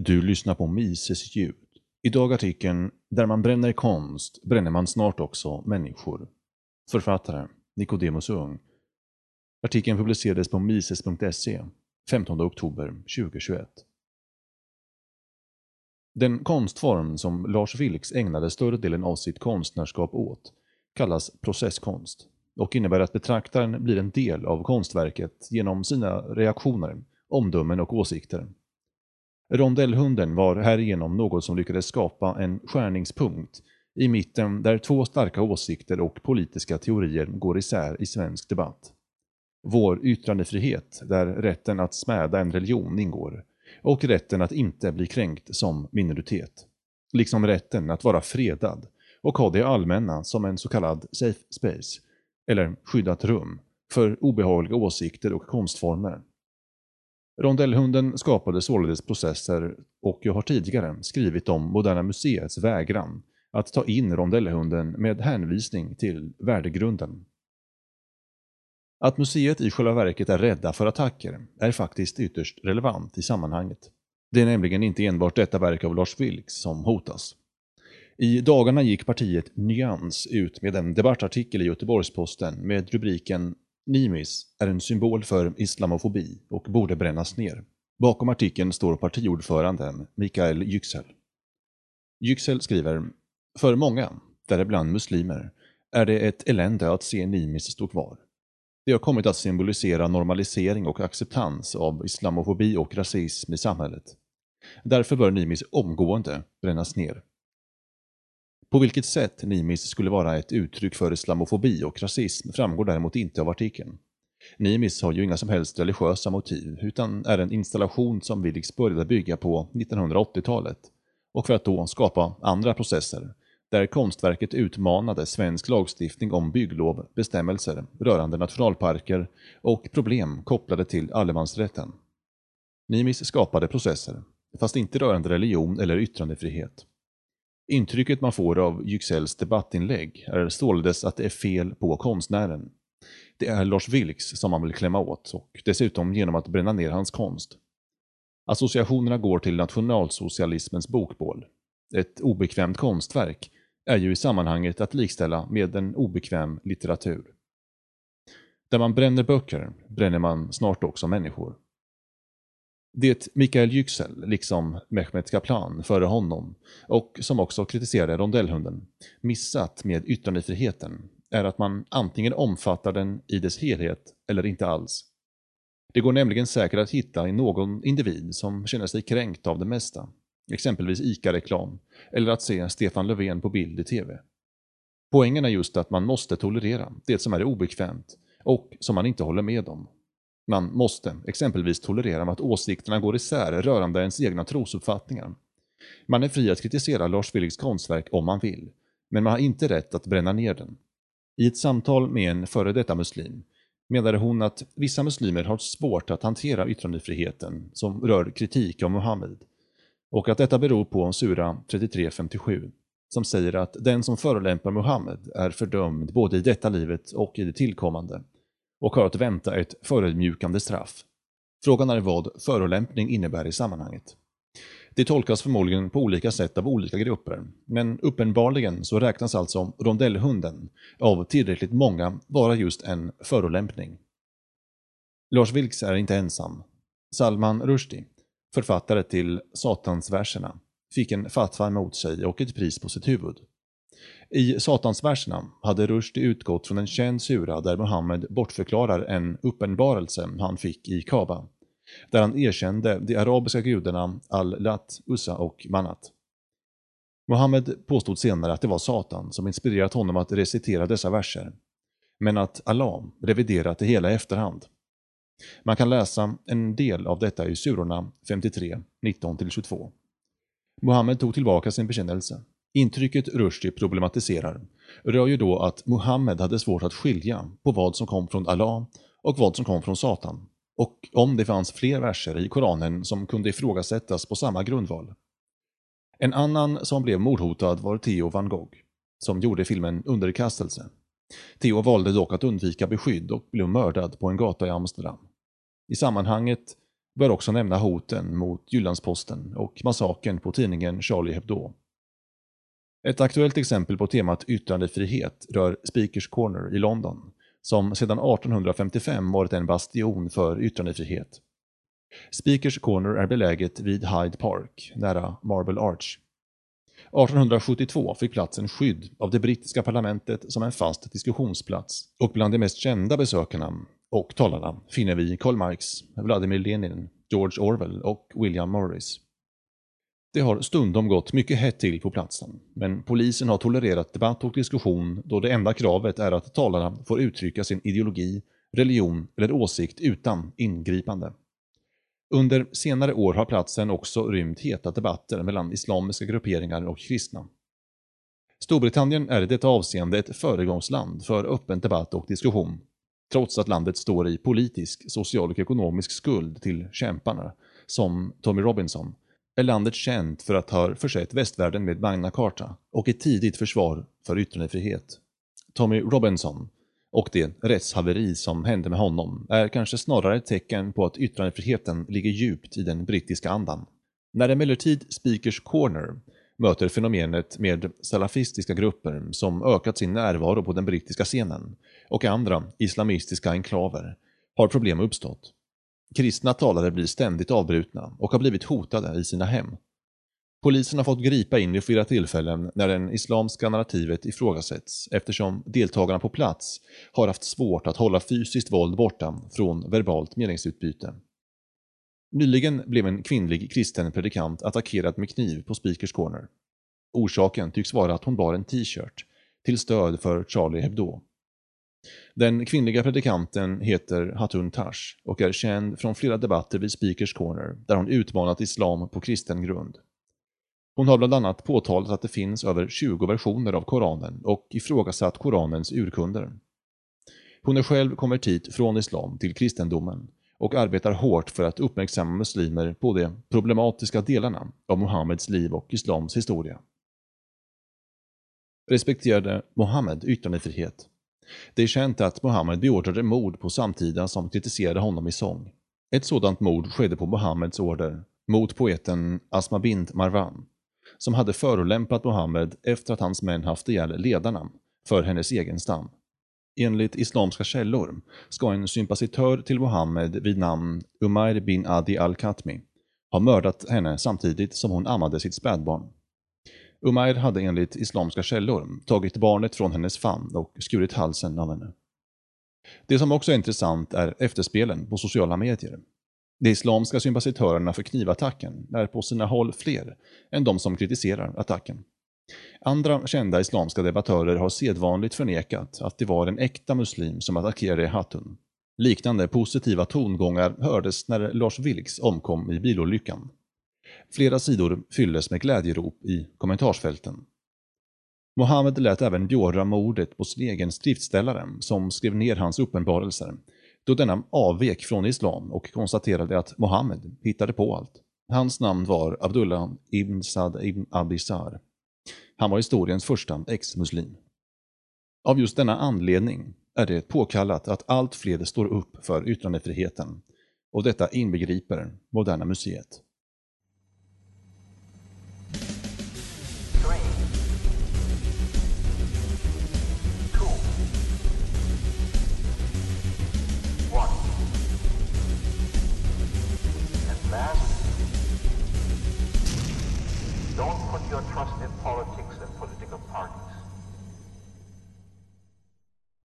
Du lyssnar på Mises ljud. Idag artikeln “Där man bränner konst bränner man snart också människor”. Författare Nicodemus Ung. Artikeln publicerades på mises.se 15 oktober 2021. Den konstform som Lars Vilks ägnade större delen av sitt konstnärskap åt kallas processkonst och innebär att betraktaren blir en del av konstverket genom sina reaktioner, omdömen och åsikter. Rondellhunden var härigenom något som lyckades skapa en skärningspunkt i mitten där två starka åsikter och politiska teorier går isär i svensk debatt. Vår yttrandefrihet, där rätten att smäda en religion ingår, och rätten att inte bli kränkt som minoritet. Liksom rätten att vara fredad och ha det allmänna som en så kallad safe space, eller skyddat rum, för obehagliga åsikter och konstformer. Rondellhunden skapade således processer och jag har tidigare skrivit om Moderna Museets vägran att ta in rondellhunden med hänvisning till värdegrunden. Att museet i själva verket är rädda för attacker är faktiskt ytterst relevant i sammanhanget. Det är nämligen inte enbart detta verk av Lars Vilks som hotas. I dagarna gick partiet Nyans ut med en debattartikel i Göteborgs-Posten med rubriken Nimis är en symbol för islamofobi och borde brännas ner. Bakom artikeln står partiordföranden Mikael Yüksel. Yüksel skriver För många, däribland muslimer, är det ett elände att se Nimis stå kvar. Det har kommit att symbolisera normalisering och acceptans av islamofobi och rasism i samhället. Därför bör Nimis omgående brännas ner. På vilket sätt Nimis skulle vara ett uttryck för islamofobi och rasism framgår däremot inte av artikeln. Nimis har ju inga som helst religiösa motiv, utan är en installation som Vilks började bygga på 1980-talet, och för att då skapa andra processer, där konstverket utmanade svensk lagstiftning om bygglov, bestämmelser rörande nationalparker och problem kopplade till allemansrätten. Nimis skapade processer, fast inte rörande religion eller yttrandefrihet. Intrycket man får av Yüksels debattinlägg är således att det är fel på konstnären. Det är Lars Vilks som man vill klämma åt och dessutom genom att bränna ner hans konst. Associationerna går till nationalsocialismens bokbål. Ett obekvämt konstverk är ju i sammanhanget att likställa med en obekväm litteratur. Där man bränner böcker bränner man snart också människor. Det Mikael Yüksel, liksom Mehmet Kaplan före honom, och som också kritiserade rondellhunden, missat med yttrandefriheten är att man antingen omfattar den i dess helhet eller inte alls. Det går nämligen säkert att hitta i någon individ som känner sig kränkt av det mesta, exempelvis ICA-reklam, eller att se Stefan Löfven på bild i TV. Poängen är just att man måste tolerera det som är obekvämt och som man inte håller med om. Man måste exempelvis tolerera att åsikterna går isär rörande ens egna trosuppfattningar. Man är fri att kritisera Lars Vilks konstverk om man vill, men man har inte rätt att bränna ner den. I ett samtal med en före detta muslim menade hon att vissa muslimer har svårt att hantera yttrandefriheten som rör kritik av Muhammed och att detta beror på Sura 33.57 som säger att den som förolämpar Muhammed är fördömd både i detta livet och i det tillkommande och har att vänta ett förödmjukande straff. Frågan är vad förolämpning innebär i sammanhanget. Det tolkas förmodligen på olika sätt av olika grupper, men uppenbarligen så räknas alltså rondellhunden av tillräckligt många vara just en förolämpning. Lars Vilks är inte ensam. Salman Rushdie, författare till Satansverserna, fick en fatwa emot sig och ett pris på sitt huvud. I Satansverserna hade Rushdie utgått från en känd sura där Muhammed bortförklarar en uppenbarelse han fick i Kaaba, där han erkände de arabiska gudarna Al-Lat, Ussa och Manat. Muhammed påstod senare att det var Satan som inspirerat honom att recitera dessa verser, men att Allah reviderat det hela i efterhand. Man kan läsa en del av detta i surorna 53, 19-22. Muhammed tog tillbaka sin bekännelse Intrycket Rushdie problematiserar rör ju då att Muhammed hade svårt att skilja på vad som kom från Allah och vad som kom från Satan, och om det fanns fler verser i Koranen som kunde ifrågasättas på samma grundval. En annan som blev mordhotad var Theo van Gogh, som gjorde filmen Underkastelse. Theo valde dock att undvika beskydd och blev mördad på en gata i Amsterdam. I sammanhanget Bör också nämna hoten mot Jyllandsposten och massakern på tidningen Charlie Hebdo. Ett aktuellt exempel på temat yttrandefrihet rör Speakers Corner i London, som sedan 1855 varit en bastion för yttrandefrihet. Speakers Corner är beläget vid Hyde Park, nära Marble Arch. 1872 fick platsen skydd av det brittiska parlamentet som en fast diskussionsplats och bland de mest kända besökarna och talarna finner vi Karl Marx, Vladimir Lenin, George Orwell och William Morris. Det har stundom gått mycket hett till på platsen, men polisen har tolererat debatt och diskussion då det enda kravet är att talarna får uttrycka sin ideologi, religion eller åsikt utan ingripande. Under senare år har platsen också rymt heta debatter mellan islamiska grupperingar och kristna. Storbritannien är i detta avseende ett föregångsland för öppen debatt och diskussion, trots att landet står i politisk, social och ekonomisk skuld till kämparna, som Tommy Robinson, är landet känt för att ha försett västvärlden med Magna Carta och ett tidigt försvar för yttrandefrihet. Tommy Robinson och det rättshaveri som hände med honom är kanske snarare ett tecken på att yttrandefriheten ligger djupt i den brittiska andan. När emellertid Speakers Corner möter fenomenet med salafistiska grupper som ökat sin närvaro på den brittiska scenen och andra islamistiska enklaver har problem uppstått. Kristna talare blir ständigt avbrutna och har blivit hotade i sina hem. Polisen har fått gripa in vid flera tillfällen när det islamska narrativet ifrågasätts eftersom deltagarna på plats har haft svårt att hålla fysiskt våld borta från verbalt meningsutbyte. Nyligen blev en kvinnlig kristen predikant attackerad med kniv på Speakers Corner. Orsaken tycks vara att hon bar en t-shirt till stöd för Charlie Hebdo. Den kvinnliga predikanten heter Hatun Tash och är känd från flera debatter vid Speakers Corner där hon utmanat islam på kristen grund. Hon har bland annat påtalat att det finns över 20 versioner av Koranen och ifrågasatt Koranens urkunder. Hon är själv konvertit från islam till kristendomen och arbetar hårt för att uppmärksamma muslimer på de problematiska delarna av Muhammeds liv och islams historia. Respekterade Mohammed yttrandefrihet? Det är känt att Mohammed beordrade mord på samtida som kritiserade honom i sång. Ett sådant mord skedde på Mohammeds order mot poeten Asma Bint Marwan som hade förolämpat Mohammed efter att hans män haft ihjäl ledarna för hennes egen stam. Enligt islamska källor ska en sympatisör till Mohammed vid namn Umair bin Adi al-Khatmi ha mördat henne samtidigt som hon ammade sitt spädbarn. Umair hade enligt islamska källor tagit barnet från hennes famn och skurit halsen av henne. Det som också är intressant är efterspelen på sociala medier. De islamska sympatisörerna för knivattacken är på sina håll fler än de som kritiserar attacken. Andra kända islamska debattörer har sedvanligt förnekat att det var en äkta muslim som attackerade Hatun. Liknande positiva tongångar hördes när Lars Vilks omkom i bilolyckan. Flera sidor fylldes med glädjerop i kommentarsfälten. Mohammed lät även beordra mordet på sin egen skriftställare som skrev ner hans uppenbarelser då denna avvek från islam och konstaterade att Mohammed hittade på allt. Hans namn var Abdullah ibn Sad ibn Abisar. Han var historiens första ex-muslim. Av just denna anledning är det påkallat att allt fler står upp för yttrandefriheten och detta inbegriper Moderna Museet.